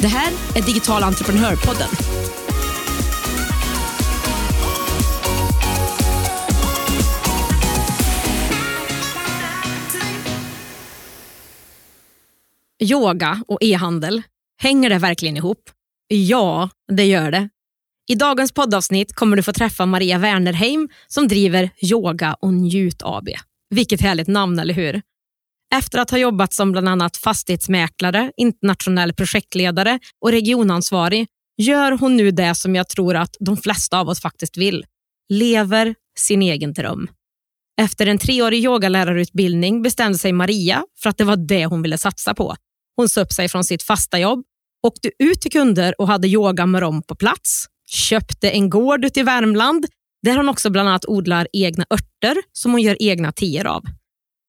Det här är Digital entreprenörpodden. Yoga och e-handel, hänger det verkligen ihop? Ja, det gör det. I dagens poddavsnitt kommer du få träffa Maria Wernerheim som driver Yoga och Njut AB. Vilket härligt namn, eller hur? Efter att ha jobbat som bland annat fastighetsmäklare, internationell projektledare och regionansvarig gör hon nu det som jag tror att de flesta av oss faktiskt vill. Lever sin egen dröm. Efter en treårig yogalärarutbildning bestämde sig Maria för att det var det hon ville satsa på. Hon sa upp sig från sitt fasta jobb, åkte ut till kunder och hade yoga med dem på plats köpte en gård ute i Värmland där hon också bland annat odlar egna örter som hon gör egna teer av.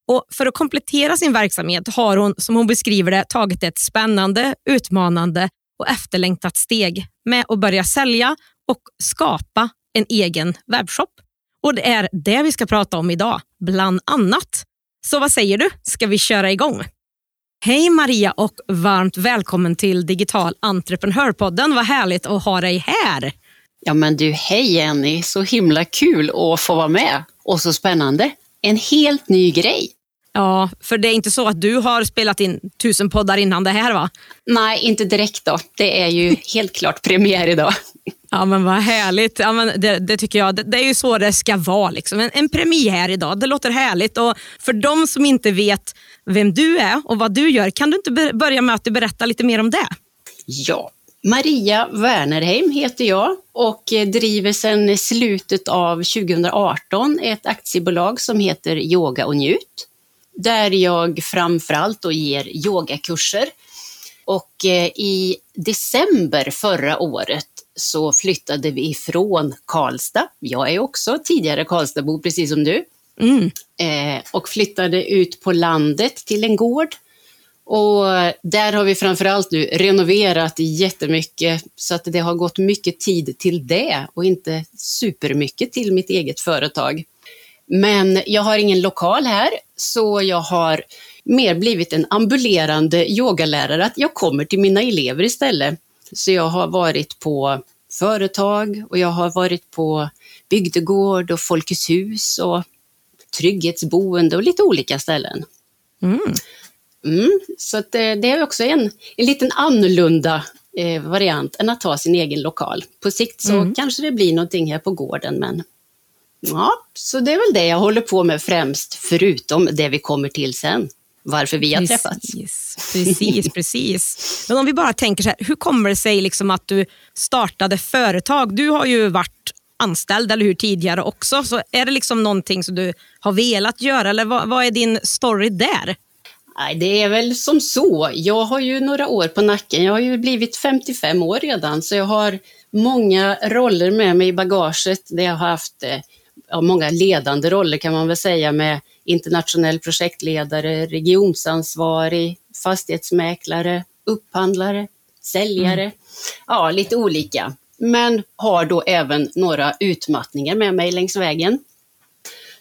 Och för att komplettera sin verksamhet har hon, som hon beskriver det, tagit ett spännande, utmanande och efterlängtat steg med att börja sälja och skapa en egen webbshop. Och Det är det vi ska prata om idag, bland annat. Så vad säger du? Ska vi köra igång? Hej Maria och varmt välkommen till Digital entreprenörpodden. Vad härligt att ha dig här. Ja men du, hej Jenny, så himla kul att få vara med och så spännande. En helt ny grej. Ja, för det är inte så att du har spelat in tusen poddar innan det här va? Nej, inte direkt då. Det är ju helt klart premiär idag. Ja men vad härligt. Ja, men det, det tycker jag. Det, det, är ju så det ska vara. Liksom. En, en premiär idag. Det låter härligt. Och för de som inte vet vem du är och vad du gör, kan du inte börja med att berätta lite mer om det? Ja, Maria Wernerheim heter jag och driver sedan slutet av 2018 ett aktiebolag som heter Yoga och Njut. Där jag framförallt då ger yogakurser. Och eh, i december förra året så flyttade vi ifrån Karlstad. Jag är också tidigare Karlstadbo, precis som du. Mm. Eh, och flyttade ut på landet till en gård. Och där har vi framförallt nu renoverat jättemycket så att det har gått mycket tid till det och inte supermycket till mitt eget företag. Men jag har ingen lokal här så jag har mer blivit en ambulerande yogalärare, att jag kommer till mina elever istället. Så jag har varit på företag och jag har varit på bygdegård och Folkets hus och trygghetsboende och lite olika ställen. Mm. Mm, så att, eh, det är också en, en liten annorlunda eh, variant än att ha sin egen lokal. På sikt så mm. kanske det blir någonting här på gården, men ja, så det är väl det jag håller på med främst, förutom det vi kommer till sen varför vi har precis, träffats. Precis, precis. Men om vi bara tänker så här, hur kommer det sig liksom att du startade företag? Du har ju varit anställd, eller hur, tidigare också. Så är det liksom någonting som du har velat göra, eller vad, vad är din story där? Nej, det är väl som så. Jag har ju några år på nacken. Jag har ju blivit 55 år redan, så jag har många roller med mig i bagaget. Det jag har haft eh, ja, många ledande roller kan man väl säga med internationell projektledare, regionsansvarig, fastighetsmäklare, upphandlare, säljare. Mm. Ja, lite olika. Men har då även några utmattningar med mig längs vägen.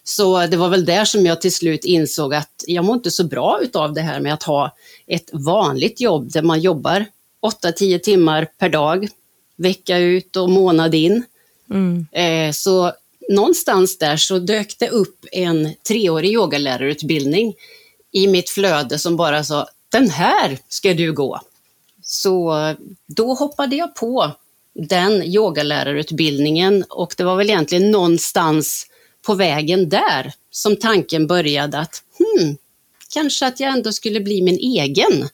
Så det var väl där som jag till slut insåg att jag mår inte så bra utav det här med att ha ett vanligt jobb där man jobbar 8-10 timmar per dag, vecka ut och månad in. Mm. Eh, så någonstans där så dök det upp en treårig yogalärarutbildning i mitt flöde som bara sa, den här ska du gå. Så då hoppade jag på den yogalärarutbildningen och det var väl egentligen någonstans på vägen där som tanken började att hmm, kanske att jag ändå skulle bli min egen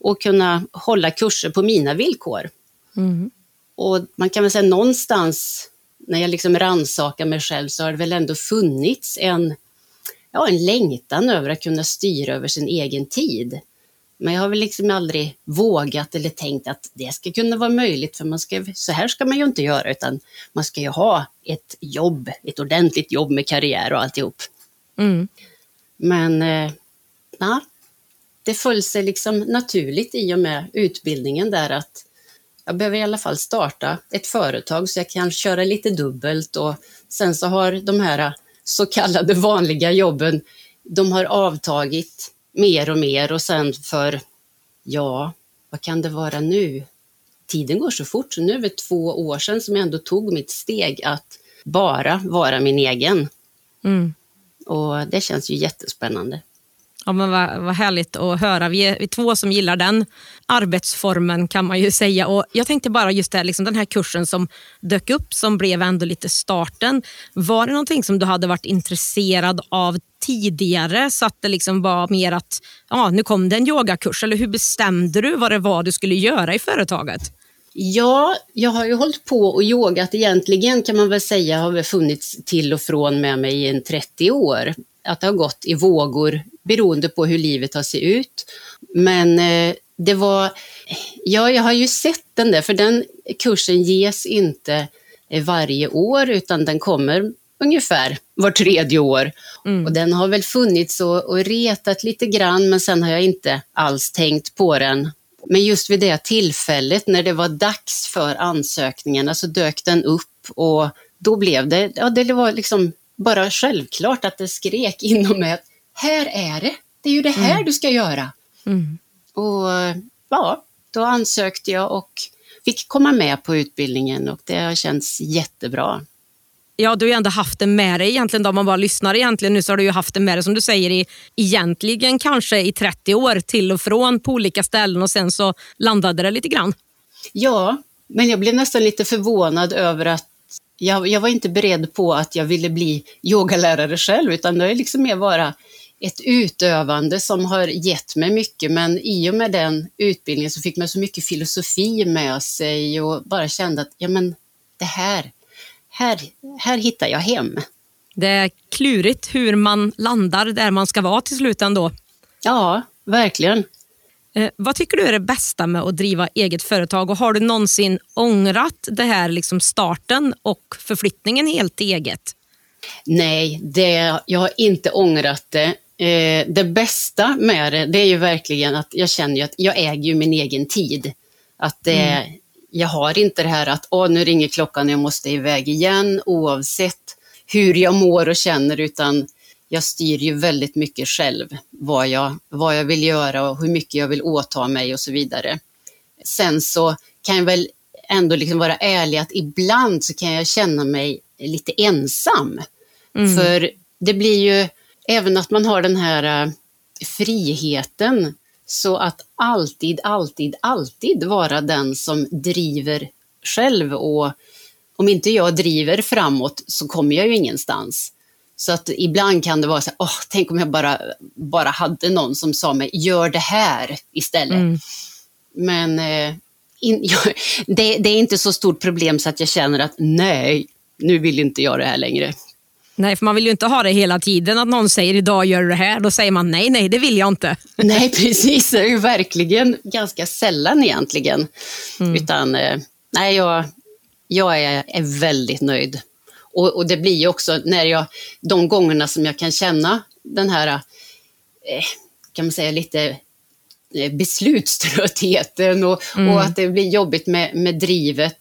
och kunna hålla kurser på mina villkor. Mm. Och man kan väl säga någonstans när jag liksom rannsakar mig själv så har det väl ändå funnits en, ja, en längtan över att kunna styra över sin egen tid. Men jag har väl liksom aldrig vågat eller tänkt att det ska kunna vara möjligt, för man ska, så här ska man ju inte göra, utan man ska ju ha ett jobb, ett ordentligt jobb med karriär och alltihop. Mm. Men eh, na, det föll sig liksom naturligt i och med utbildningen där att jag behöver i alla fall starta ett företag så jag kan köra lite dubbelt och sen så har de här så kallade vanliga jobben, de har avtagit mer och mer och sen för, ja, vad kan det vara nu? Tiden går så fort, så nu är det två år sedan som jag ändå tog mitt steg att bara vara min egen. Mm. Och det känns ju jättespännande. Ja, men vad, vad härligt att höra. Vi är, vi är två som gillar den arbetsformen kan man ju säga. Och jag tänkte bara just det, liksom den här kursen som dök upp som blev ändå lite starten. Var det någonting som du hade varit intresserad av tidigare så att det liksom var mer att ja, nu kom det en yogakurs? Eller hur bestämde du vad det var du skulle göra i företaget? Ja, jag har ju hållit på och yogat egentligen kan man väl säga har väl funnits till och från med mig i en 30 år. Att det har gått i vågor beroende på hur livet har sett ut. Men eh, det var, ja jag har ju sett den där, för den kursen ges inte eh, varje år utan den kommer ungefär var tredje år. Mm. Och den har väl funnits och, och retat lite grann men sen har jag inte alls tänkt på den. Men just vid det tillfället när det var dags för ansökningarna så dök den upp och då blev det, ja det var liksom bara självklart att det skrek inom mig att här är det, det är ju det här Mm. du ska göra. Mm. Och ja, då ansökte jag och fick komma med på utbildningen och det har känts jättebra. Ja, du har ju ändå haft det med dig egentligen. Då, om man bara lyssnar egentligen nu så har du ju haft det med dig som du säger i egentligen kanske i 30 år till och från på olika ställen och sen så landade det lite grann. Ja, men jag blev nästan lite förvånad över att jag, jag var inte beredd på att jag ville bli yogalärare själv, utan det är liksom mer bara ett utövande som har gett mig mycket, men i och med den utbildningen så fick man så mycket filosofi med sig och bara kände att ja, men det här, här, här hittar jag hem. Det är klurigt hur man landar där man ska vara till slut ändå. Ja, verkligen. Eh, vad tycker du är det bästa med att driva eget företag och har du någonsin ångrat det här liksom starten och förflyttningen helt till eget? Nej, det, jag har inte ångrat det. Eh, det bästa med det, det är ju verkligen att jag känner att jag äger min egen tid. Att det, Jag har inte det här att Åh, nu ringer klockan, jag måste iväg igen, oavsett hur jag mår och känner, utan jag styr ju väldigt mycket själv vad jag, vad jag vill göra och hur mycket jag vill åta mig och så vidare. Sen så kan jag väl ändå liksom vara ärlig att ibland så kan jag känna mig lite ensam. Mm. För det blir ju, även att man har den här eh, friheten, så att alltid, alltid, alltid vara den som driver själv och om inte jag driver framåt så kommer jag ju ingenstans. Så att ibland kan det vara så här, åh, tänk om jag bara, bara hade någon som sa mig, gör det här istället. Mm. Men eh, in, jag, det, det är inte så stort problem så att jag känner att nej, nu vill inte jag det här längre. Nej, för man vill ju inte ha det hela tiden att någon säger idag gör du det här. Då säger man nej, nej, det vill jag inte. Nej, precis. Det är ju verkligen ganska sällan egentligen. Utan, eh, nej, jag, jag är, är väldigt nöjd. Och, och det blir ju också när jag, de gångerna som jag kan känna den här, eh, kan man säga lite eh, beslutströttheten och, och att det blir jobbigt med, med drivet,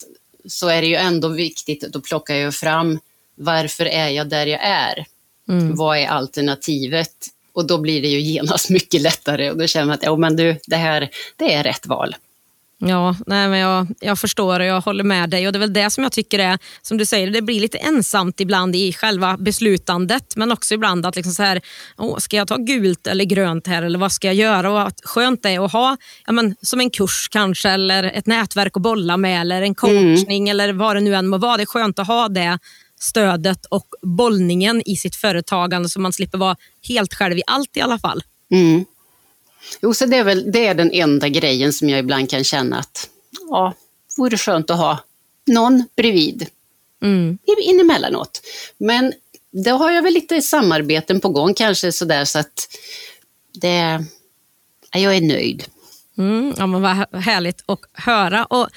så är det ju ändå viktigt, då plockar jag fram varför är jag där jag är? Vad är alternativet? Och då blir det ju genast mycket lättare och då känner man att ja, men du, det här det är rätt val. Ja, nej, men jag, jag förstår och jag håller med dig. Och Det är väl det som jag tycker är, som du säger, det blir lite ensamt ibland i själva beslutandet. Men också ibland att liksom så här, åh, ska jag ta gult eller grönt här eller vad ska jag göra? Och att skönt det är att ha ja, men, som en kurs kanske eller ett nätverk att bolla med eller en coachning eller vad det nu än må vara. Det är skönt att ha det stödet och bollningen i sitt företagande så man slipper vara helt själv i allt i alla fall. Mm. Jo, så det är väl det är den enda grejen som jag ibland kan känna att ja, vore skönt att ha någon bredvid Mm. in-. Men då har jag väl lite samarbeten på gång kanske sådär så att det, Jag är nöjd. Mm, ja, men vad härligt att höra. Och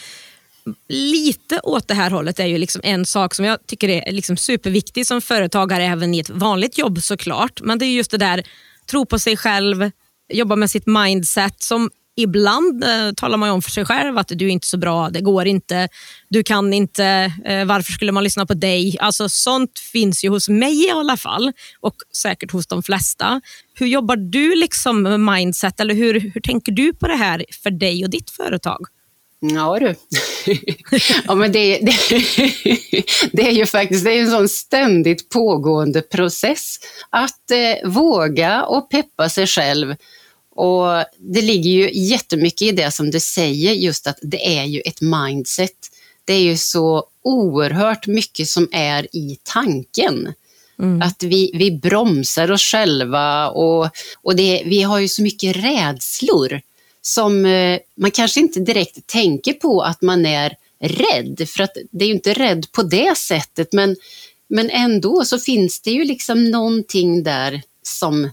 lite åt det här hållet är ju liksom en sak som jag tycker är liksom superviktig som företagare även i ett vanligt jobb såklart. Men det är just det där, tro på sig själv, jobba med sitt mindset som ibland eh, talar man om för sig själv att du är inte så bra, det går inte, du kan inte, eh, varför skulle man lyssna på dig? Alltså Sånt finns ju hos mig i alla fall och säkert hos de flesta. Hur jobbar du liksom med mindset eller hur, hur tänker du på det här för dig och ditt företag? Ja du. ja, men det, det, det, är ju faktiskt det är en sån ständigt pågående process att eh, våga och peppa sig själv. Och det ligger ju jättemycket i det som du säger, just att det är ju ett mindset. Det är ju så oerhört mycket som är i tanken. Mm. Att vi, vi bromsar oss själva och, och det, vi har ju så mycket rädslor som eh, man kanske inte direkt tänker på att man är rädd, för att det är ju inte rädd på det sättet, men, men ändå så finns det ju liksom någonting där som,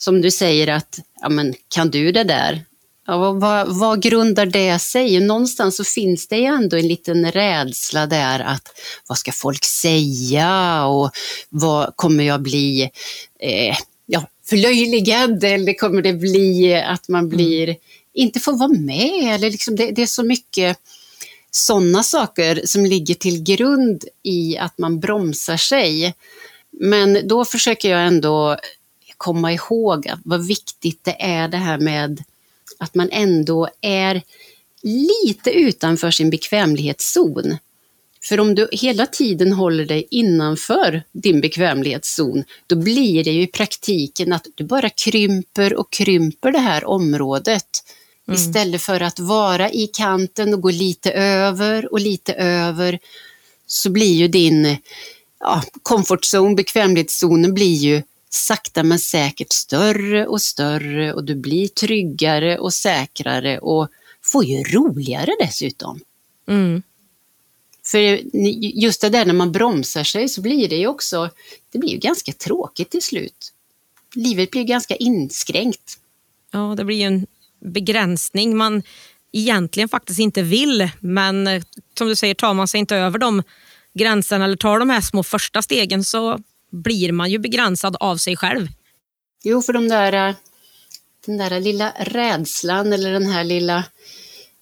som du säger att, ja men kan du det där? Ja, vad, vad grundar det sig? Någonstans så finns det ju ändå en liten rädsla där att vad ska folk säga och vad kommer jag bli eh, ja, förlöjligad eller kommer det bli att man blir mm inte får vara med. Eller liksom det, det är så mycket sådana saker som ligger till grund i att man bromsar sig. Men då försöker jag ändå komma ihåg vad viktigt det är det här med att man ändå är lite utanför sin bekvämlighetszon. För om du hela tiden håller dig innanför din bekvämlighetszon, då blir det ju i praktiken att du bara krymper och krymper det här området. Mm. Istället för att vara i kanten och gå lite över och lite över så blir ju din ja, comfort zone, bekvämlighetszonen blir ju sakta men säkert större och större och du blir tryggare och säkrare och får ju roligare dessutom. Mm. För just det där när man bromsar sig så blir det ju också, det blir ju ganska tråkigt till slut. Livet blir ganska inskränkt. Ja, det blir ju en begränsning man egentligen faktiskt inte vill. Men eh, som du säger, tar man sig inte över de gränserna eller tar de här små första stegen så blir man ju begränsad av sig själv. Jo, för de där, eh, den där lilla rädslan eller den här lilla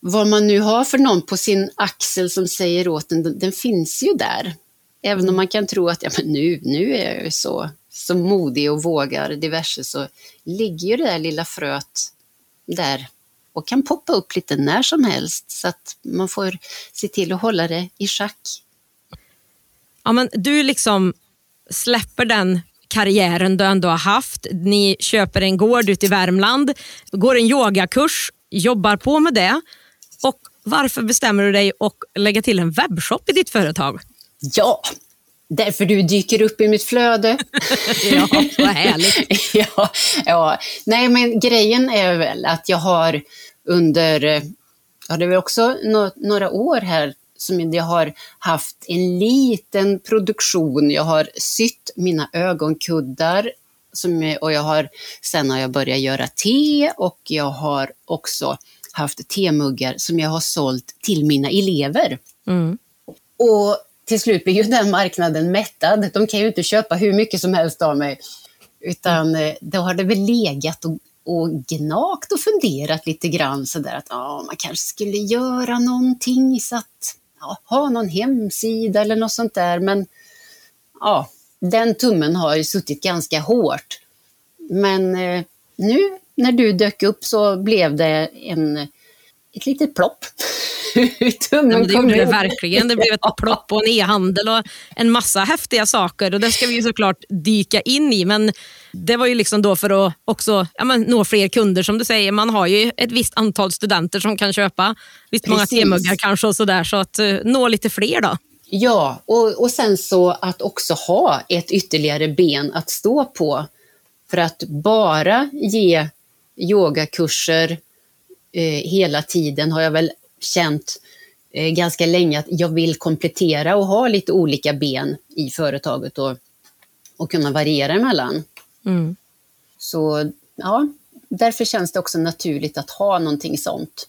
vad man nu har för någon på sin axel som säger åt en, den, den finns ju där. Även om mm. man kan tro att ja, men nu, nu är jag ju så, så modig och vågar diverse så ligger ju det där lilla fröet där och kan poppa upp lite när som helst så att man får se till att hålla det i schack. Ja, men du liksom släpper den karriären du ändå har haft. Ni köper en gård ute i Värmland, går en yogakurs, jobbar på med det. Och Varför bestämmer du dig att lägga till en webbshop i ditt företag? Ja, Därför du dyker upp i mitt flöde. ja, vad härligt. ja, ja, nej men grejen är väl att jag har under, ja det väl också no några år här som jag har haft en liten produktion. Jag har sytt mina ögonkuddar som, och jag har, sen har jag börjat göra te och jag har också haft temuggar som jag har sålt till mina elever. Mm. Och till slut blir ju den marknaden mättad. De kan ju inte köpa hur mycket som helst av mig. Utan eh, då har det väl legat och, och gnagt och funderat lite grann sådär att ja, man kanske skulle göra någonting så att ha någon hemsida eller något sånt där. Men ja, den tummen har ju suttit ganska hårt. Men eh, nu när du dök upp så blev det en, ett litet plopp. Tummen det gjorde det verkligen. Det blev ett plopp och en e-handel och en massa häftiga saker. Och Det ska vi såklart dyka in i. Men det var ju liksom då för att också ja, men, nå fler kunder. Som du säger, man har ju ett visst antal studenter som kan köpa visst många temuggar kanske och sådär. Så att uh, nå lite fler då. Ja, och, och sen så att också ha ett ytterligare ben att stå på. För att bara ge yogakurser eh, hela tiden har jag väl känt eh, ganska länge att jag vill komplettera och ha lite olika ben i företaget och, och kunna variera emellan. Mm. Så ja, därför känns det också naturligt att ha någonting sånt.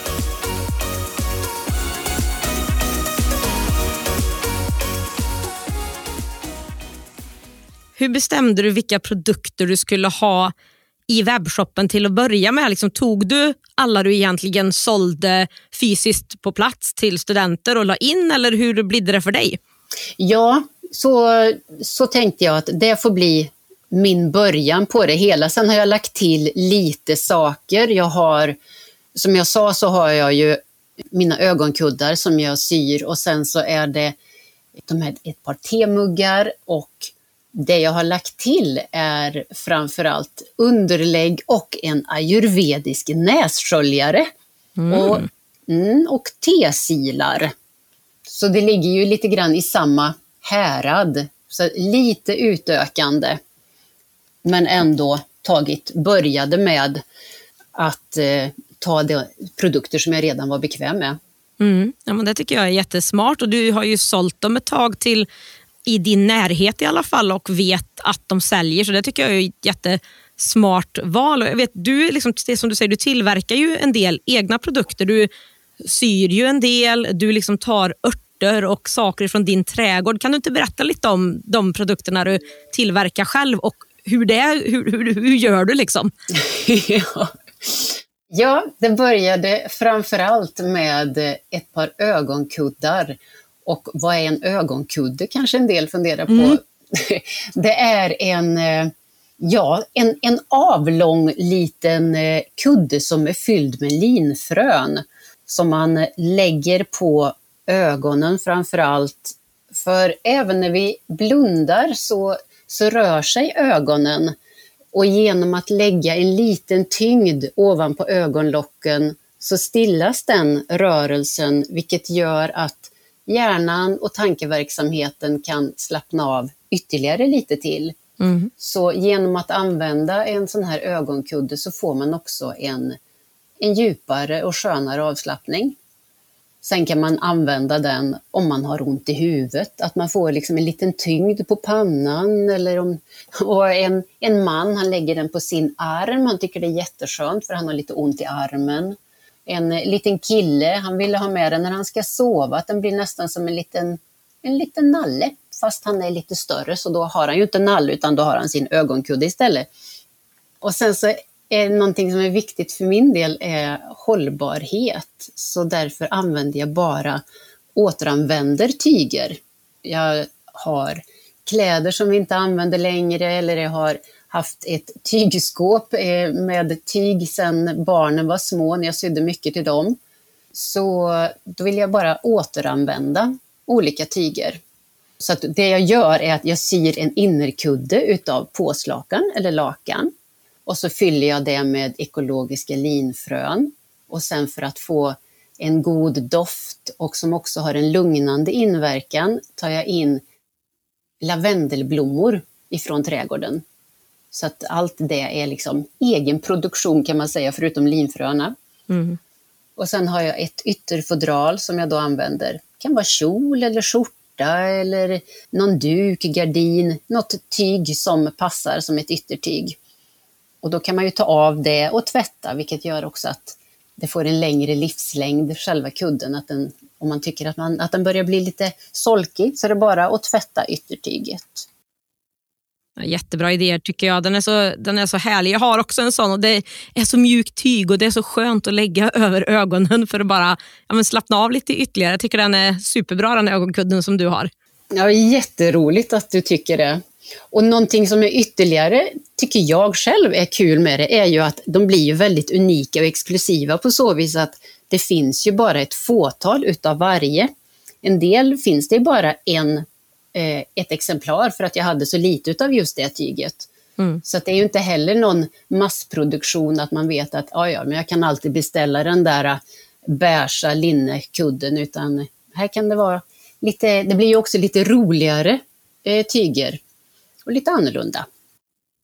Hur bestämde du vilka produkter du skulle ha i webbshoppen till att börja med? Liksom, tog du alla du egentligen sålde fysiskt på plats till studenter och la in eller hur blev det för dig? Ja, så, så tänkte jag att det får bli min början på det hela. Sen har jag lagt till lite saker. Jag har, som jag sa så har jag ju mina ögonkuddar som jag syr och sen så är det de här, ett par temuggar och det jag har lagt till är framförallt underlägg och en ayurvedisk nässköljare. Mm. Och, mm, och tesilar. Så det ligger ju lite grann i samma härad. Så lite utökande. Men ändå tagit, började med att eh, ta de produkter som jag redan var bekväm med. Mm. Ja, men det tycker jag är jättesmart och du har ju sålt dem ett tag till i din närhet i alla fall och vet att de säljer. Så det tycker jag är ett jättesmart val. Jag vet, du, liksom, det som du säger, du tillverkar ju en del egna produkter. Du syr ju en del, du liksom tar örter och saker från din trädgård. Kan du inte berätta lite om de produkterna du tillverkar själv och hur, det, hur, hur, hur gör du? liksom? ja. ja, det började framförallt med ett par ögonkuddar och vad är en ögonkudde kanske en del funderar på. Mm. Det är en, eh, ja, en, en avlång liten eh, kudde som är fylld med linfrön som man lägger på ögonen framför allt. För även när vi blundar så, så rör sig ögonen och genom att lägga en liten tyngd ovanpå ögonlocken så stillas den rörelsen vilket gör att hjärnan och tankeverksamheten kan slappna av ytterligare lite till. Mm. Så genom att använda en sån här ögonkudde så får man också en, en djupare och skönare avslappning. Sen kan man använda den om man har ont i huvudet, att man får liksom en liten tyngd på pannan. Eller om, och en, en man han lägger den på sin arm, han tycker det är jätteskönt för han har lite ont i armen en liten kille, han ville ha med den när han ska sova, att den blir nästan som en liten, en liten nalle. Fast han är lite större så då har han ju inte nalle utan då har han sin ögonkudde istället. Och sen så är någonting som är viktigt för min del är hållbarhet. Så därför använder jag bara återanvänder tyger. Jag har kläder som vi inte använder längre eller jag har haft ett tygskåp eh, med tyg sedan barnen var små, när jag sydde mycket till dem. Så då vill jag bara återanvända olika tyger. Så att det jag gör är att jag syr en innerkudde utav påslakan eller lakan. Och så fyller jag det med ekologiska linfrön. Och sen för att få en god doft och som också har en lugnande inverkan tar jag in lavendelblommor ifrån trädgården. Så att allt det är liksom egen produktion kan man säga, förutom linfröna. Mm. Och sen har jag ett ytterfodral som jag då använder. Det kan vara kjol eller skjorta eller någon duk, gardin, något tyg som passar som ett yttertyg. Och då kan man ju ta av det och tvätta, vilket gör också att det får en längre livslängd, själva kudden. Att den, om man tycker att, man, att den börjar bli lite solkig så är det bara att tvätta yttertyget. Jättebra idéer tycker jag. Den är, så, den är så härlig. Jag har också en sån och det är så mjukt tyg och det är så skönt att lägga över ögonen för att bara ja, men slappna av lite ytterligare. Jag tycker den är superbra den ögonkudden som du har. Ja, jätteroligt att du tycker det. Och någonting som är ytterligare, tycker jag själv är kul med det, är ju att de blir ju väldigt unika och exklusiva på så vis att det finns ju bara ett fåtal utav varje. En del finns det bara en ett exemplar för att jag hade så lite av just det tyget. Mm. Så det är ju inte heller någon massproduktion att man vet att ja, ja, men jag kan alltid beställa den där äh, beiga linnekudden, utan här kan det vara lite, det blir ju också lite roligare eh, tyger och lite annorlunda.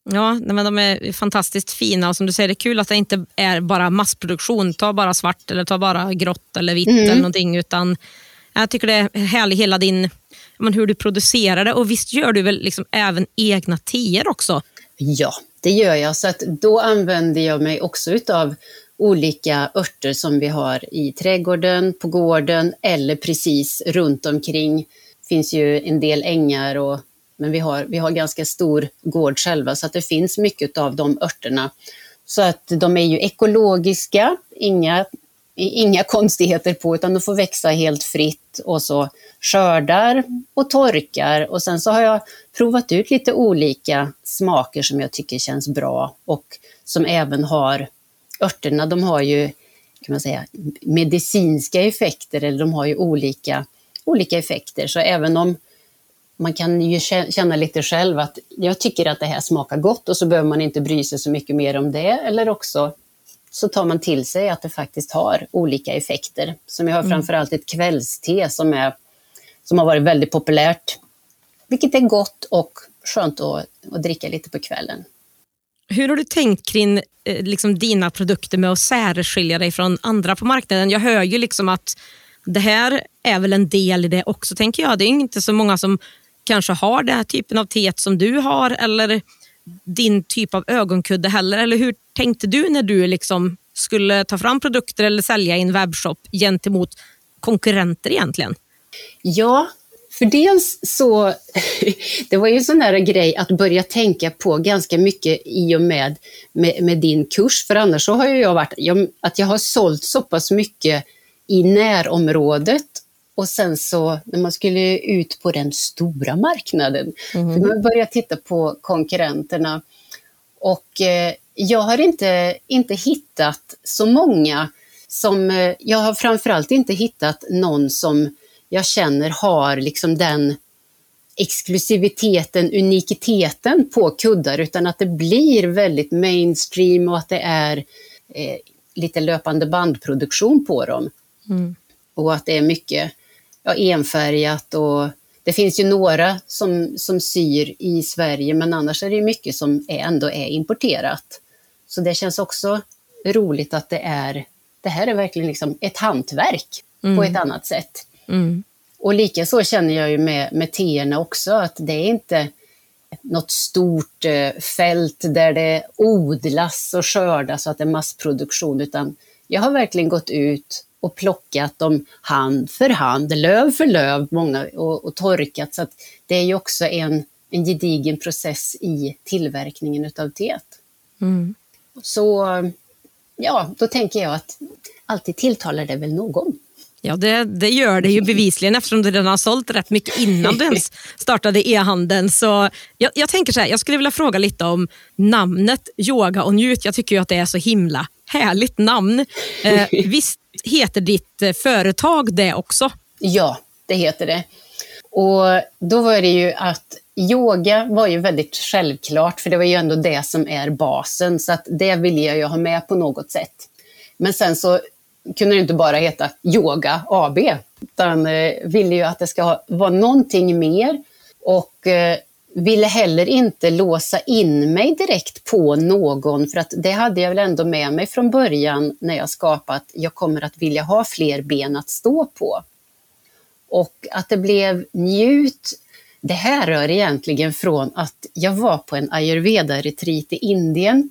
Ja, men de är fantastiskt fina och som du säger, det är kul att det inte är bara massproduktion. Ta bara svart eller ta bara grått eller vitt mm. eller någonting. Utan jag tycker det är härligt hela din, men hur du producerar det. Och visst gör du väl liksom även egna teer också? Ja, det gör jag. Så att då använder jag mig också utav olika örter som vi har i trädgården, på gården eller precis runt omkring. Det finns ju en del ängar och men vi har, vi har ganska stor gård själva så att det finns mycket av de örterna. Så att de är ju ekologiska, inga, inga konstigheter på utan de får växa helt fritt och så skördar och torkar och sen så har jag provat ut lite olika smaker som jag tycker känns bra och som även har örterna, de har ju kan man säga, medicinska effekter eller de har ju olika, olika effekter. Så även om man kan ju känna lite själv att jag tycker att det här smakar gott och så behöver man inte bry sig så mycket mer om det. Eller också så tar man till sig att det faktiskt har olika effekter. Som jag har mm. framförallt ett kvällste som, är, som har varit väldigt populärt. Vilket är gott och skönt att, att dricka lite på kvällen. Hur har du tänkt kring eh, liksom, dina produkter med att särskilja dig från andra på marknaden? Jag hör ju liksom att det här är väl en del i det också, tänker jag. Det är inte så många som kanske har den här typen av teet som du har eller din typ av ögonkudde heller. Eller hur tänkte du när du liksom skulle ta fram produkter eller sälja i en webbshop gentemot konkurrenter egentligen? Ja, för dels så, det var ju en sån där grej att börja tänka på ganska mycket i och med, med, med din kurs, för annars så har jag varit, jag, att jag har sålt så pass mycket i närområdet och sen så när man skulle ut på den stora marknaden, mm. man börja titta på konkurrenterna. Och eh, jag har inte, inte hittat så många som, eh, jag har framförallt inte hittat någon som jag känner har liksom den exklusiviteten, unikiteten på kuddar, utan att det blir väldigt mainstream och att det är eh, lite löpande bandproduktion på dem. Mm. Och att det är mycket ja, enfärgat och det finns ju några som, som syr i Sverige, men annars är det mycket som är, ändå är importerat. Så det känns också roligt att det är, det här är verkligen liksom ett hantverk mm. på ett annat sätt. Mm. Och lika så känner jag ju med, med teerna också, att det är inte något stort eh, fält där det odlas och skördas så att det är massproduktion, utan jag har verkligen gått ut och plockat dem hand för hand, löv för löv, många, och, och torkat. Så det är ju också en, en gedigen process i tillverkningen utav teet. Mm. Så ja, då tänker jag att alltid tilltalar det väl någon. Ja, det, det, gör det ju bevisligen eftersom du redan har sålt rätt mycket innan du ens startade e-handeln. Så jag, jag, tänker så här, jag skulle vilja fråga lite om namnet Yoga och njut. Jag tycker att det är så himla härligt namn. Eh, visst heter ditt eh, företag det också? Ja, det heter det. Och då var det ju att yoga var ju väldigt självklart, för det var ju ändå det som är basen, så att det ville jag ju ha med på något sätt. Men sen så kunde det inte bara heta Yoga AB, utan eh, ville ju att det ska vara någonting mer och eh, ville heller inte låsa in mig direkt på någon, för att det hade jag väl ändå med mig från början när jag skapat, jag kommer att vilja ha fler ben att stå på. Och att det blev njut, det här rör egentligen från att jag var på en ayurveda-retreat i Indien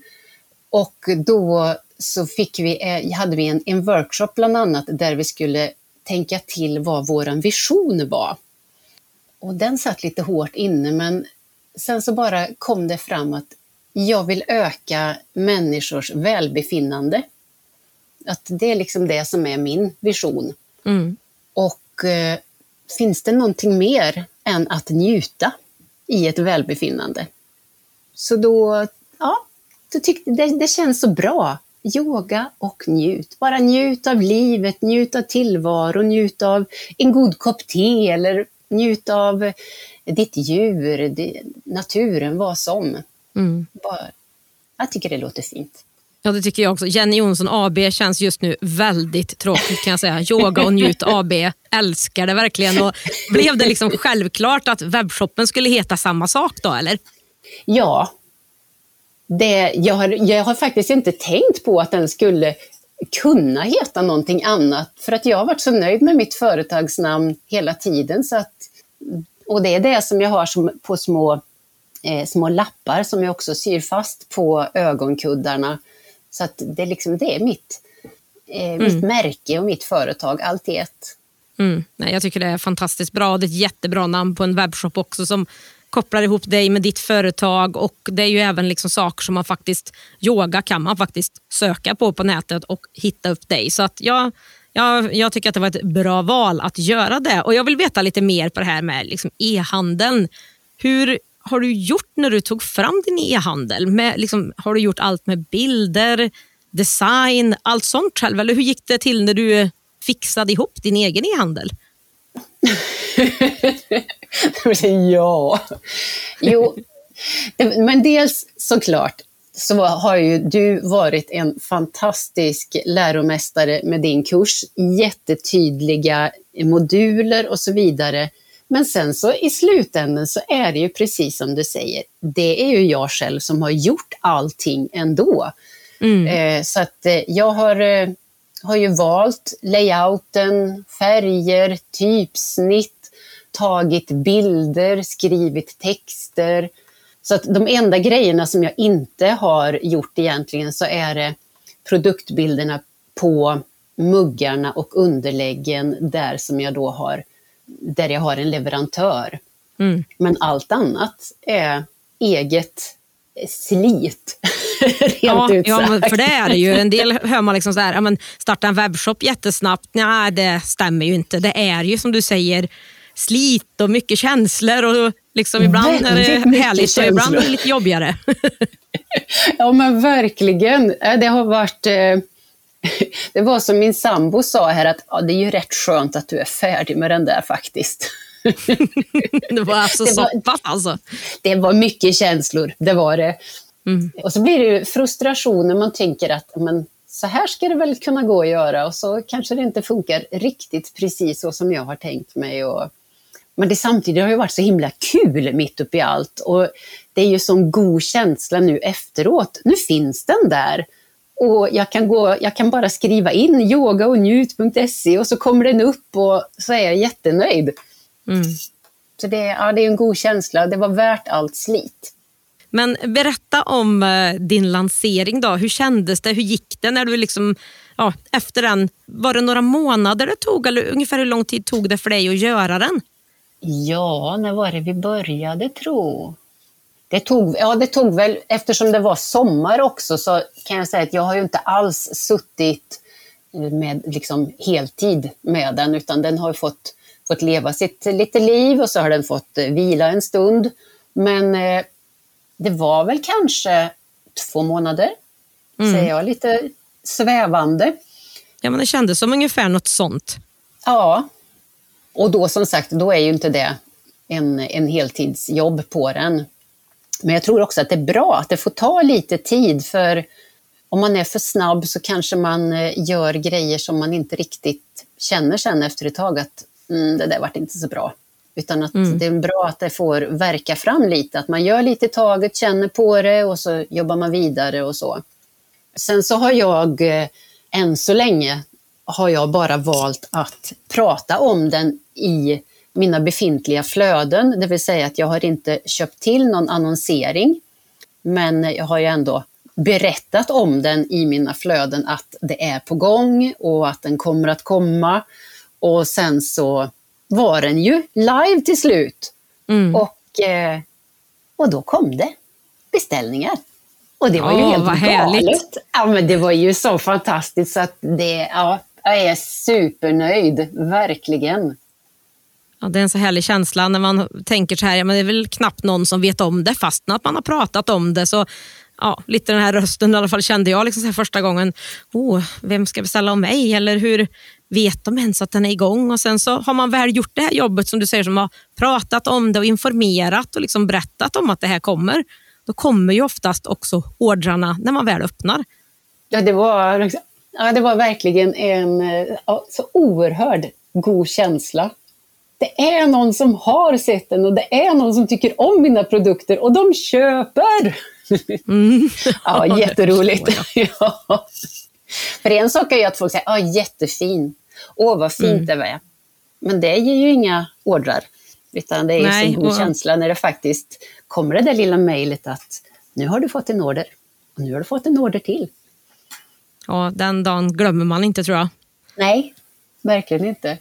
och då så fick vi, eh, hade vi en, en workshop bland annat där vi skulle tänka till vad vår vision var. Och den satt lite hårt inne, men sen så bara kom det fram att jag vill öka människors välbefinnande. Att det är liksom det som är min vision. Mm. Och eh, finns det någonting mer än att njuta i ett välbefinnande? Så då, ja, då tyckte det, det känns så bra. Yoga och njut. Bara njut av livet, njut av tillvaro, njut av en god kopp te eller njut av ditt djur, naturen, vad som. Mm. Bara, jag tycker det låter fint. Ja, det tycker jag också. Jenny Jonsson AB känns just nu väldigt tråkigt kan jag säga. Yoga och njut AB, älskar det verkligen. Och blev det liksom självklart att webbshoppen skulle heta samma sak då, eller? Ja. Det, jag, har, jag har faktiskt inte tänkt på att den skulle kunna heta någonting annat, för att jag har varit så nöjd med mitt företagsnamn hela tiden. Så att, och det är det som jag har som, på små, eh, små lappar som jag också syr fast på ögonkuddarna. Så att det, liksom, det är mitt, eh, mm. mitt märke och mitt företag, allt i ett. Mm. Nej, jag tycker det är fantastiskt bra. Det är ett jättebra namn på en webbshop också som kopplar ihop dig med ditt företag och det är ju även liksom saker som man faktiskt, yoga kan man faktiskt söka på på nätet och hitta upp dig. Så att jag, jag, jag tycker att det var ett bra val att göra det och jag vill veta lite mer på det här med liksom e-handeln. Hur har du gjort när du tog fram din e-handel? liksom, har du gjort allt med bilder, design, allt sånt själv? Eller hur gick det till när du fixade ihop din egen e-handel? ja. Jo, men dels såklart så har ju du varit en fantastisk läromästare med din kurs. Jättetydliga moduler och så vidare. Men sen så i slutändan så är det ju precis som du säger. Det är ju jag själv som har gjort allting ändå. Mm. Eh, så att eh, jag har, eh, har ju valt layouten, färger, typsnitt, tagit bilder, skrivit texter. Så att de enda grejerna som jag inte har gjort egentligen så är det produktbilderna på muggarna och underläggen där som jag då har, där jag har en leverantör. Mm. Men allt annat är eget slit. Rent ja, ja för det är det ju. En del hör man liksom så här, ja, men starta en webbshop jättesnabbt. Nej, det stämmer ju inte. Det är ju som du säger slit och mycket känslor. Och liksom ibland är det härligt och ibland är det lite jobbigare. ja men verkligen. Det har varit... Eh, det var som min sambo sa här att ja, det är ju rätt skönt att du är färdig med den där faktiskt. det var alltså det så pass alltså? Det var mycket känslor, det var det. Mm. Och så blir det frustration när man tänker att men, så här ska det väl kunna gå att göra och så kanske det inte funkar riktigt precis så som jag har tänkt mig. Och, men det samtidigt har ju varit så himla kul mitt uppe i allt. Och det är ju sån god känsla nu efteråt. Nu finns den där. Och jag kan, gå, jag kan bara skriva in yogaognjut.se och så kommer den upp och så är jag jättenöjd. Mm. Så det, ja, det är en god känsla. Det var värt allt slit. Men berätta om eh, din lansering. då. Hur kändes det? Hur gick det när du liksom, ja, efter den? Var det några månader det tog eller ungefär hur lång tid tog det för dig att göra den? Ja, när var det vi började tro? Det tog, ja, det tog väl, eftersom det var sommar också så kan jag säga att jag har ju inte alls suttit med liksom heltid med den utan den har fått, fått leva sitt lite liv och så har den fått vila en stund. Men eh, det var väl kanske två månader, mm. säger jag lite svävande. Ja, men det kändes som ungefär något sånt. Ja, och då som sagt, då är ju inte det en, en heltidsjobb på den. Men jag tror också att det är bra att det får ta lite tid för om man är för snabb så kanske man eh, gör grejer som man inte riktigt känner sen efter ett tag att mm, det där vart inte så bra. Utan att mm. det är bra att det får verka fram lite, att man gör lite i taget, känner på det och så jobbar man vidare och så. Sen så har jag eh, än så länge har jag bara valt att prata om den i mina befintliga flöden, det vill säga att jag har inte köpt till någon annonsering. Men jag har ju ändå berättat om den i mina flöden att det är på gång och att den kommer att komma. Och sen så var den ju live till slut. Mm. Och, eh, och då kom det beställningar. Och det var ju helt vad galet. Ja, men det var ju så fantastiskt så att det, ja, jag är supernöjd, verkligen. Ja, det är en så härlig känsla när man tänker så här, ja, men det är väl knappt någon som vet om det fastän att man har pratat om det. Så ja, lite den här rösten i alla fall kände jag liksom så första gången. Oh, vem ska beställa av mig? Eller hur vet de ens att den är igång? Och Sen så har man väl gjort det här jobbet som du säger, som har pratat om det och informerat och liksom berättat om att det här kommer. då kommer ju oftast också ordrarna när man väl öppnar. Ja, det var, liksom- ja, det var verkligen en ja, så oerhörd god känsla. Det är någon som har sett den och det är någon som tycker om mina produkter och de köper! Mm. ja, jätteroligt. ja. För en sak är ju att folk säger ah, jättefin, åh vad fint mm. det var. Men det ger ju inga ordrar. Utan det är Nej, så god och... känsla när det faktiskt kommer det där lilla mejlet att nu har du fått en order och nu har du fått en order till. Ja, den dagen glömmer man inte tror jag. Nej, verkligen inte.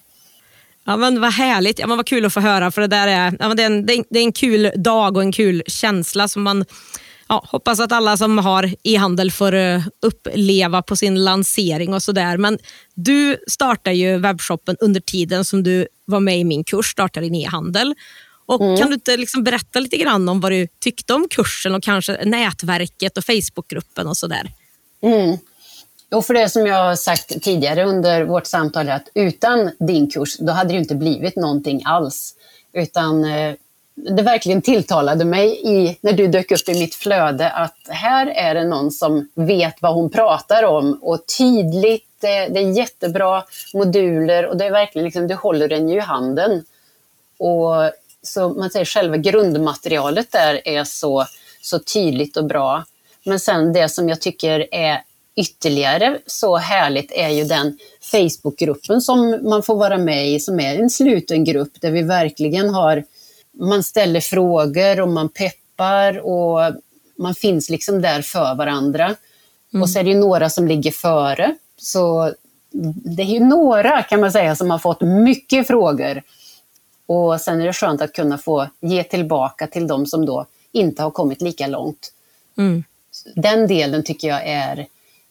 Ja, men vad härligt, ja, men vad kul att få höra. För det, där är, ja, det, är en, det är en kul dag och en kul känsla som man ja, hoppas att alla som har e-handel får uh, uppleva på sin lansering och sådär. Men du startade ju webbshoppen under tiden som du var med i min kurs, startade din e-handel. Och mm. Kan du inte liksom berätta lite grann om vad du tyckte om kursen och kanske nätverket och Facebookgruppen och sådär? Mm. Och för det som jag har sagt tidigare under vårt samtal, att utan din kurs, då hade det inte blivit någonting alls. Utan eh, det verkligen tilltalade mig i, när du dök upp i mitt flöde att här är det någon som vet vad hon pratar om och tydligt, det, det är jättebra moduler och det är verkligen liksom, du håller den ju i handen. Och så man säger själva grundmaterialet där är så, så tydligt och bra. Men sen det som jag tycker är ytterligare så härligt är ju den Facebookgruppen som man får vara med i, som är en sluten grupp där vi verkligen har, man ställer frågor och man peppar och man finns liksom där för varandra. Mm. Och så är det ju några som ligger före. Så det är ju några kan man säga som har fått mycket frågor. Och sen är det skönt att kunna få ge tillbaka till de som då inte har kommit lika långt. Mm. Den delen tycker jag är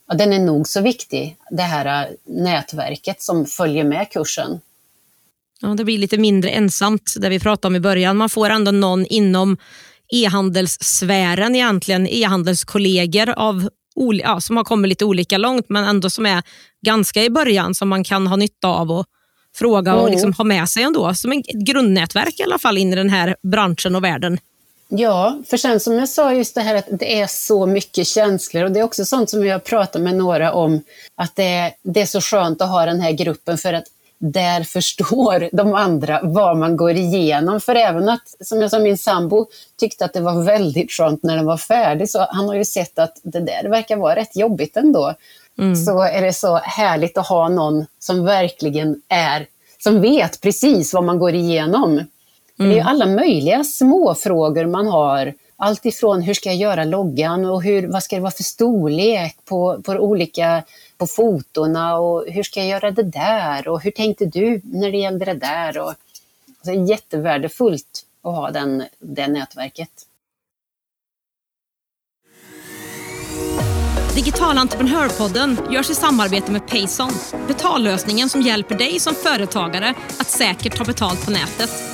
ja, den är nog så viktig, det här äh, nätverket som följer med kursen. Ja, det blir lite mindre ensamt, det vi pratade om i början. Man får ändå någon inom e-handelssfären egentligen, e-handelskollegor av ja, som har kommit lite olika långt men ändå som är ganska i början som man kan ha nytta av och fråga mm. och liksom ha med sig ändå. Som ett grundnätverk i alla fall in i den här branschen och världen. Ja, för sen som jag sa just det här att det är så mycket känslor och det är också sånt som jag pratar med några om att det är, det är så skönt att ha den här gruppen för att där förstår de andra vad man går igenom. För även att, som jag sa, min sambo tyckte att det var väldigt skönt när den var färdig, så han har ju sett att det där verkar vara rätt jobbigt ändå. Mm. Så är det så härligt att ha någon som verkligen är, som vet precis vad man går igenom. Mm. Det är mm. alla möjliga små frågor man har. Allt ifrån hur ska jag göra loggan och hur, vad ska det vara för storlek på, på olika på fotona och hur ska jag göra det där och hur tänkte du när det gällde det där? Och, alltså, det är jättevärdefullt att ha den, det nätverket. Digital entreprenörpodden görs i samarbete med Payson. Betallösningen som hjälper dig som företagare att säkert ta betalt på nätet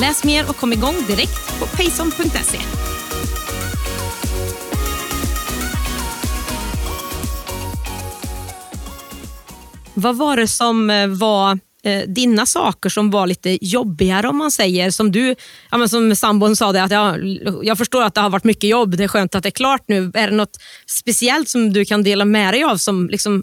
Läs mer och kom igång direkt på payson.se. Vad var det som eh, var eh, dina saker som var lite jobbigare om man säger? Som du, ja, men som sambon sa, det, att jag, jag förstår att det har varit mycket jobb, det är skönt att det är klart nu. Är det något speciellt som du kan dela med dig av som liksom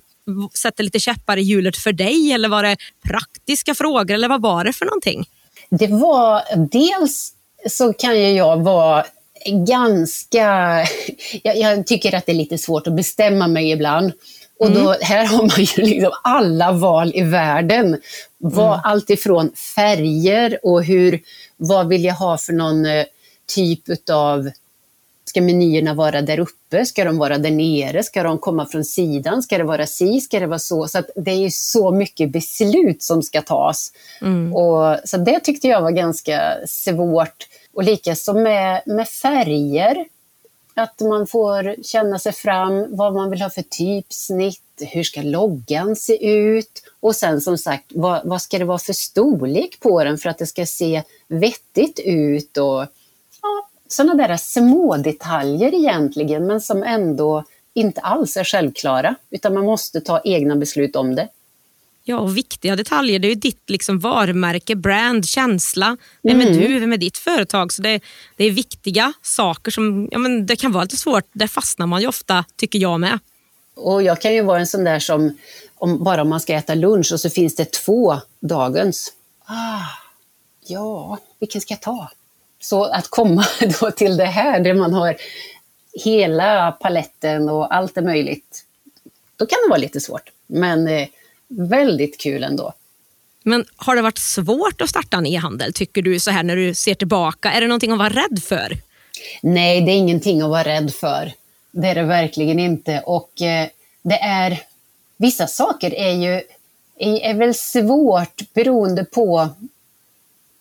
sätter lite käppar i hjulet för dig? Eller var det praktiska frågor eller vad var det för någonting? Det var dels så kan ju jag vara ganska... Jag, jag, tycker att det är lite svårt att bestämma mig ibland. Och då, mm. här har man ju liksom alla val i världen. Vad, mm. Allt ifrån färger och hur, vad vill jag ha för någon eh, typ utav Ska menyerna vara där uppe? Ska de vara där nere? Ska de komma från sidan? Ska det vara si? Ska det vara så? Så det är så mycket beslut som ska tas. Mm. Och, så det tyckte jag var ganska svårt. Och likaså med, med färger. Att man får känna sig fram, vad man vill ha för typsnitt, hur ska loggan se ut? Och sen som sagt, vad, vad ska det vara för storlek på den för att det ska se vettigt ut? Och, sådana där små detaljer egentligen, men som ändå inte alls är självklara, utan man måste ta egna beslut om det. Ja, och viktiga detaljer. Det är ju ditt liksom varumärke, brand, känsla. Vem är mm. du? Vem är ditt företag? Så det, det är viktiga saker som ja, men det kan vara lite svårt. Där fastnar man ju ofta, tycker jag med. Och jag kan ju vara en sån där som, om, bara om man ska äta lunch och så finns det två dagens. Ah, ja, vilken ska jag ta? Så att komma då till det här där man har hela paletten och allt är möjligt, då kan det vara lite svårt. Men eh, väldigt kul ändå. Men har det varit svårt att starta en e-handel, tycker du, så här när du ser tillbaka? Är det någonting att vara rädd för? Nej, det är ingenting att vara rädd för. Det är det verkligen inte. Och eh, det är, vissa saker är ju är, väl svårt beroende på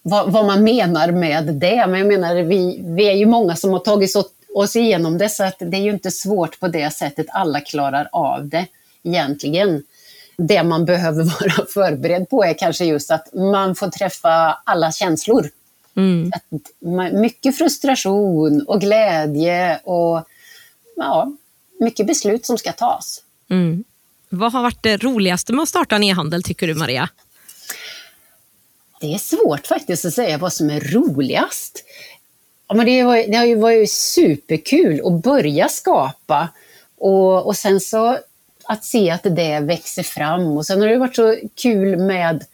vad, vad, man menar med det. Men jag menar, vi, vi är ju många som har tagit oss igenom det, så att det är ju inte svårt på det sättet. Alla klarar av det egentligen det man behöver vara förberedd på är kanske just att man får träffa alla känslor. Mm. mycket frustration och glädje och ja, mycket beslut som ska tas. Mm. Vad har varit det roligaste med att starta en e-handel tycker du Maria? Det är svårt faktiskt att säga vad som är roligast. Ja, men det, var, det har ju varit superkul att börja skapa och, och sen så att se att det växer fram. Och sen har det varit så kul med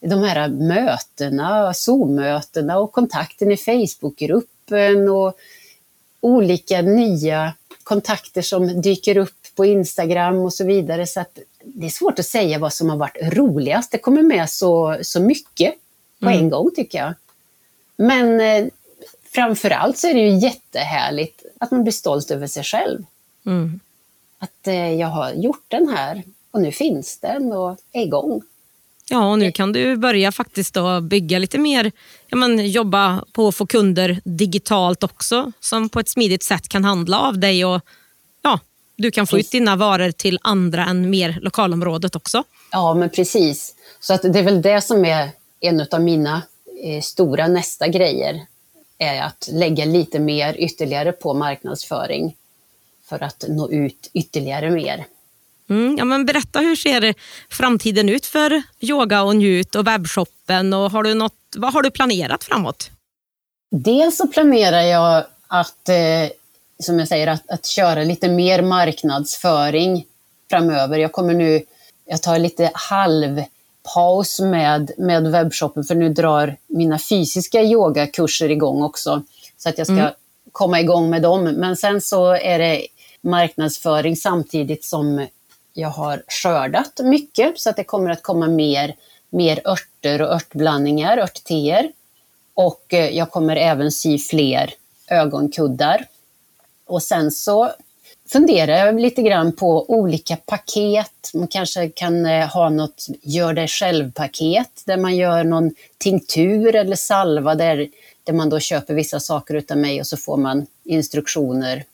de här mötena, Zoom-mötena och kontakten i Facebookgruppen och olika nya kontakter som dyker upp på Instagram och så vidare. Så att det är svårt att säga vad som har varit roligast. Det kommer med så, så mycket på mm. en gång tycker jag. Men eh, framför allt så är det ju jättehärligt att man blir stolt över sig själv. Mm att eh, jag har gjort den här och nu finns den och är igång. Ja, och nu kan du börja faktiskt då bygga lite mer, ja, men jobba på att få kunder digitalt också, som på ett smidigt sätt kan handla av dig och ja, du kan få precis. ut dina varor till andra än mer lokalområdet också. Ja, men precis. Så att det är väl det som är en av mina eh, stora nästa grejer, är att lägga lite mer ytterligare på marknadsföring för att nå ut ytterligare mer. Mm, ja, men berätta, hur ser framtiden ut för Yoga och Njut och webbshoppen? Och har du något, vad har du planerat framåt? Dels så planerar jag att, eh, som jag säger, att, att köra lite mer marknadsföring framöver. Jag kommer nu, jag tar lite halvpaus med, med webbshoppen för nu drar mina fysiska yogakurser igång också. Så att jag ska mm. komma igång med dem. Men sen så är det marknadsföring samtidigt som jag har skördat mycket så att det kommer att komma mer, mer örter och örtblandningar, örtteer. Och eh, jag kommer även sy fler ögonkuddar. Och sen så funderar jag lite grann på olika paket. Man kanske kan eh, ha något gör det själv-paket där man gör någon tinktur eller salva där, där man då köper vissa saker utav mig och så får man instruktioner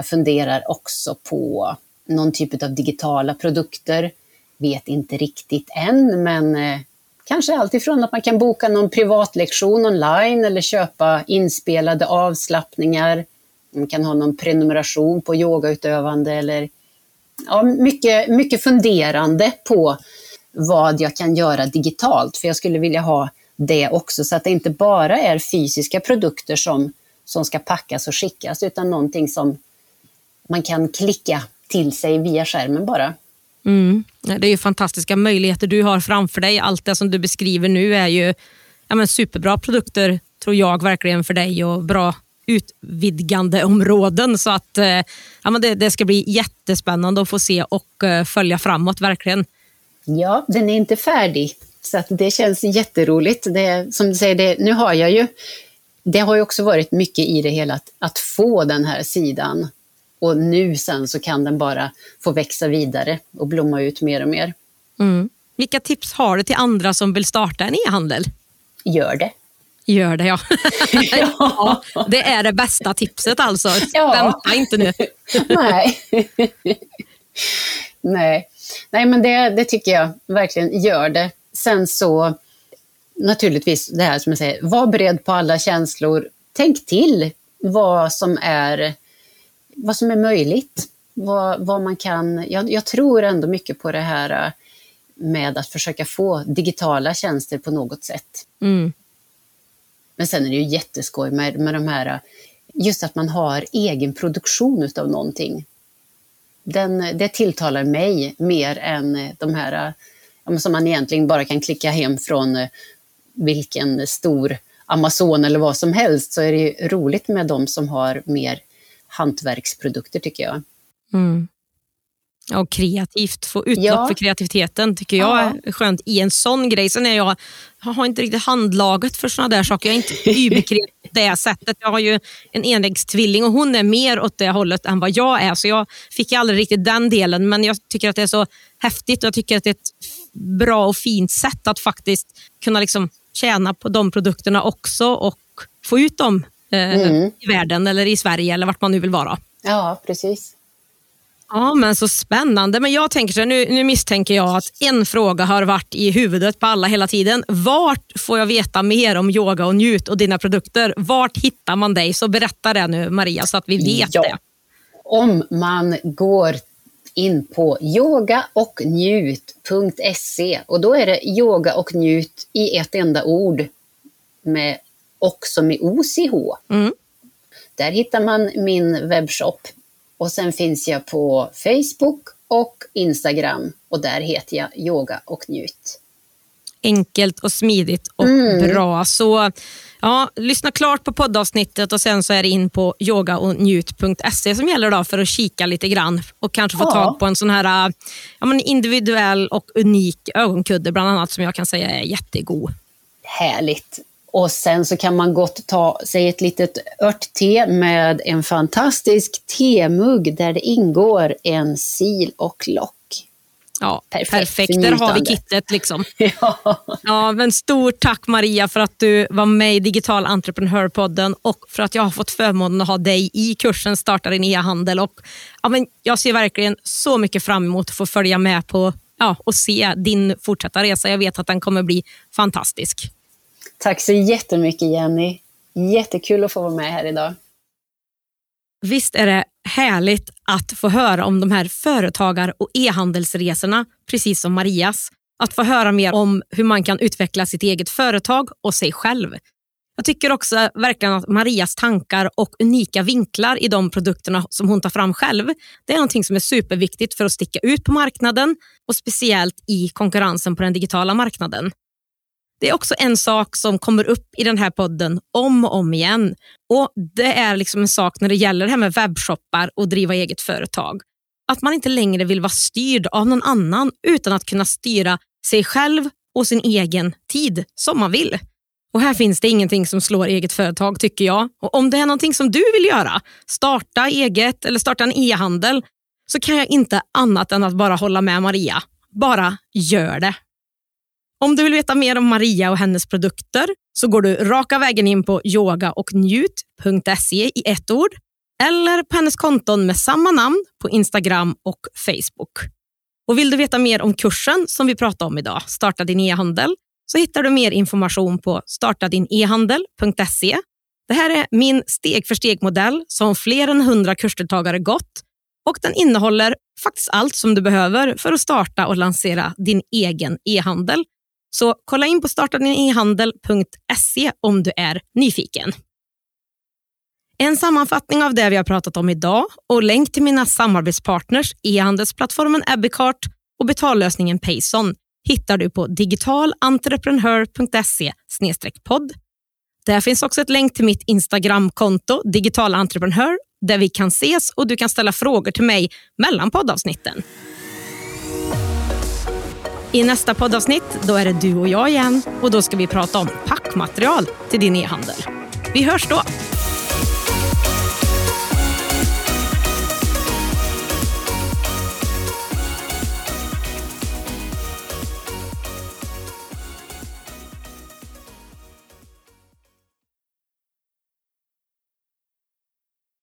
jag funderar också på någon typ av digitala produkter. Vet inte riktigt än, men eh, kanske alltifrån att man kan boka någon privatlektion online eller köpa inspelade avslappningar. Man kan ha någon prenumeration på yogautövande eller ja, mycket, mycket funderande på vad jag kan göra digitalt. För jag skulle vilja ha det också, så att det inte bara är fysiska produkter som, som ska packas och skickas, utan någonting som man kan klicka till sig via skärmen bara. Mm. Det är ju fantastiska möjligheter du har framför dig. Allt det som du beskriver nu är ju ja, men superbra produkter, tror jag verkligen för dig och bra utvidgande områden. Så att eh, ja, men det, det ska bli jättespännande att få se och eh, följa framåt verkligen. Ja, den är inte färdig, så att det känns jätteroligt. Det, som du säger, det, nu har jag ju, det har ju också varit mycket i det hela att, att få den här sidan och nu sen så kan den bara få växa vidare och blomma ut mer och mer. Mm. Vilka tips har du till andra som vill starta en e-handel? Gör det. Gör det ja. ja. Det är det bästa tipset alltså. Ja. Vänta inte nu. Nej. Nej. Nej, men det, det tycker jag verkligen. Gör det. Sen så naturligtvis det här som jag säger, var beredd på alla känslor. Tänk till vad som är, vad som är möjligt. Vad, vad man kan, jag, jag tror ändå mycket på det här med att försöka få digitala tjänster på något sätt. Mm. Men sen är det ju jätteskoj med, med de här, just att man har egen produktion utav någonting. Den, det tilltalar mig mer än de här som man egentligen bara kan klicka hem från eh, vilken stor Amazon eller vad som helst, så är det roligt med de som har mer hantverksprodukter tycker jag. Mm. Och kreativt, få utlopp ja. för kreativiteten tycker jag ja. är skönt i en sån grej. Sen är jag, jag har inte riktigt handlaget för såna där saker. Jag är inte überkreativ på det sättet. Jag har ju en enäggstvilling och hon är mer åt det hållet än vad jag är. Så jag fick aldrig riktigt den delen. Men jag tycker att det är så häftigt och jag tycker att det är ett bra och fint sätt att faktiskt kunna liksom tjäna på de produkterna också och få ut dem eh, mm. i världen eller i Sverige eller vart man nu vill vara. Ja, precis. Ja, men så spännande. Men jag tänker så nu, nu misstänker jag att en fråga har varit i huvudet på alla hela tiden. Vart får jag veta mer om yoga och njut och dina produkter? Vart hittar man dig? Så berätta det nu Maria så att vi vet ja. det. Om man går in på yogaocknjut.se och då är det yoga och njut i ett enda ord med också med OCH. Mm. Där hittar man min webbshop och sen finns jag på Facebook och Instagram och där heter jag Yoga och njut. Enkelt och smidigt och mm. bra. Så ja, lyssna klart på poddavsnittet och sen så är det in på yogaognjut.se som gäller då för att kika lite grann och kanske få ja. tag på en sån här ja, men individuell och unik ögonkudde bland annat som jag kan säga är jättegod. Härligt. Och sen så kan man gott ta sig ett litet örtte med en fantastisk temugg där det ingår en sil och lock. Ja, perfekt. perfekt. Där har vi kittet. Liksom. ja. Ja, men stort tack Maria för att du var med i Digital Entreprenörpodden och för att jag har fått förmånen att ha dig i kursen Starta din e-handel. Och, ja, men jag ser verkligen så mycket fram emot att få följa med på ja, och se din fortsatta resa. Jag vet att den kommer bli fantastisk. Tack så jättemycket Jenny. Jättekul att få vara med här idag. Visst är det härligt att få höra om de här företagar och e-handelsresorna, precis som Marias. Att få höra mer om hur man kan utveckla sitt eget företag och sig själv. Jag tycker också verkligen att Marias tankar och unika vinklar i de produkterna som hon tar fram själv, det är någonting som är superviktigt för att sticka ut på marknaden och speciellt i konkurrensen på den digitala marknaden. Det är också en sak som kommer upp i den här podden om och om igen. Och Det är liksom en sak när det gäller det här med webbshoppar och driva eget företag. Att man inte längre vill vara styrd av någon annan utan att kunna styra sig själv och sin egen tid som man vill. Och Här finns det ingenting som slår eget företag tycker jag. Och Om det är någonting som du vill göra, starta eget eller starta en e-handel, så kan jag inte annat än att bara hålla med Maria. Bara gör det. Om du vill veta mer om Maria och hennes produkter så går du raka vägen in på yogaochnjut.se i ett ord eller på hennes konton med samma namn på Instagram och Facebook. Och Vill du veta mer om kursen som vi pratade om idag, Starta din e-handel, så hittar du mer information på startadinehandel.se. Det här är min steg för steg-modell som fler än 100 kursdeltagare gått och den innehåller faktiskt allt som du behöver för att starta och lansera din egen e-handel så kolla in på startadinehandel.se om du är nyfiken. En sammanfattning av det vi har pratat om idag och länk till mina samarbetspartners e-handelsplattformen Ebicart och betallösningen Payson hittar du på digitalentreprenör.se podd. Där finns också ett länk till mitt Instagramkonto digitalentreprenör där vi kan ses och du kan ställa frågor till mig mellan poddavsnitten. I nästa poddavsnitt då är det du och jag igen och då ska vi prata om packmaterial till din e-handel. Vi hörs då!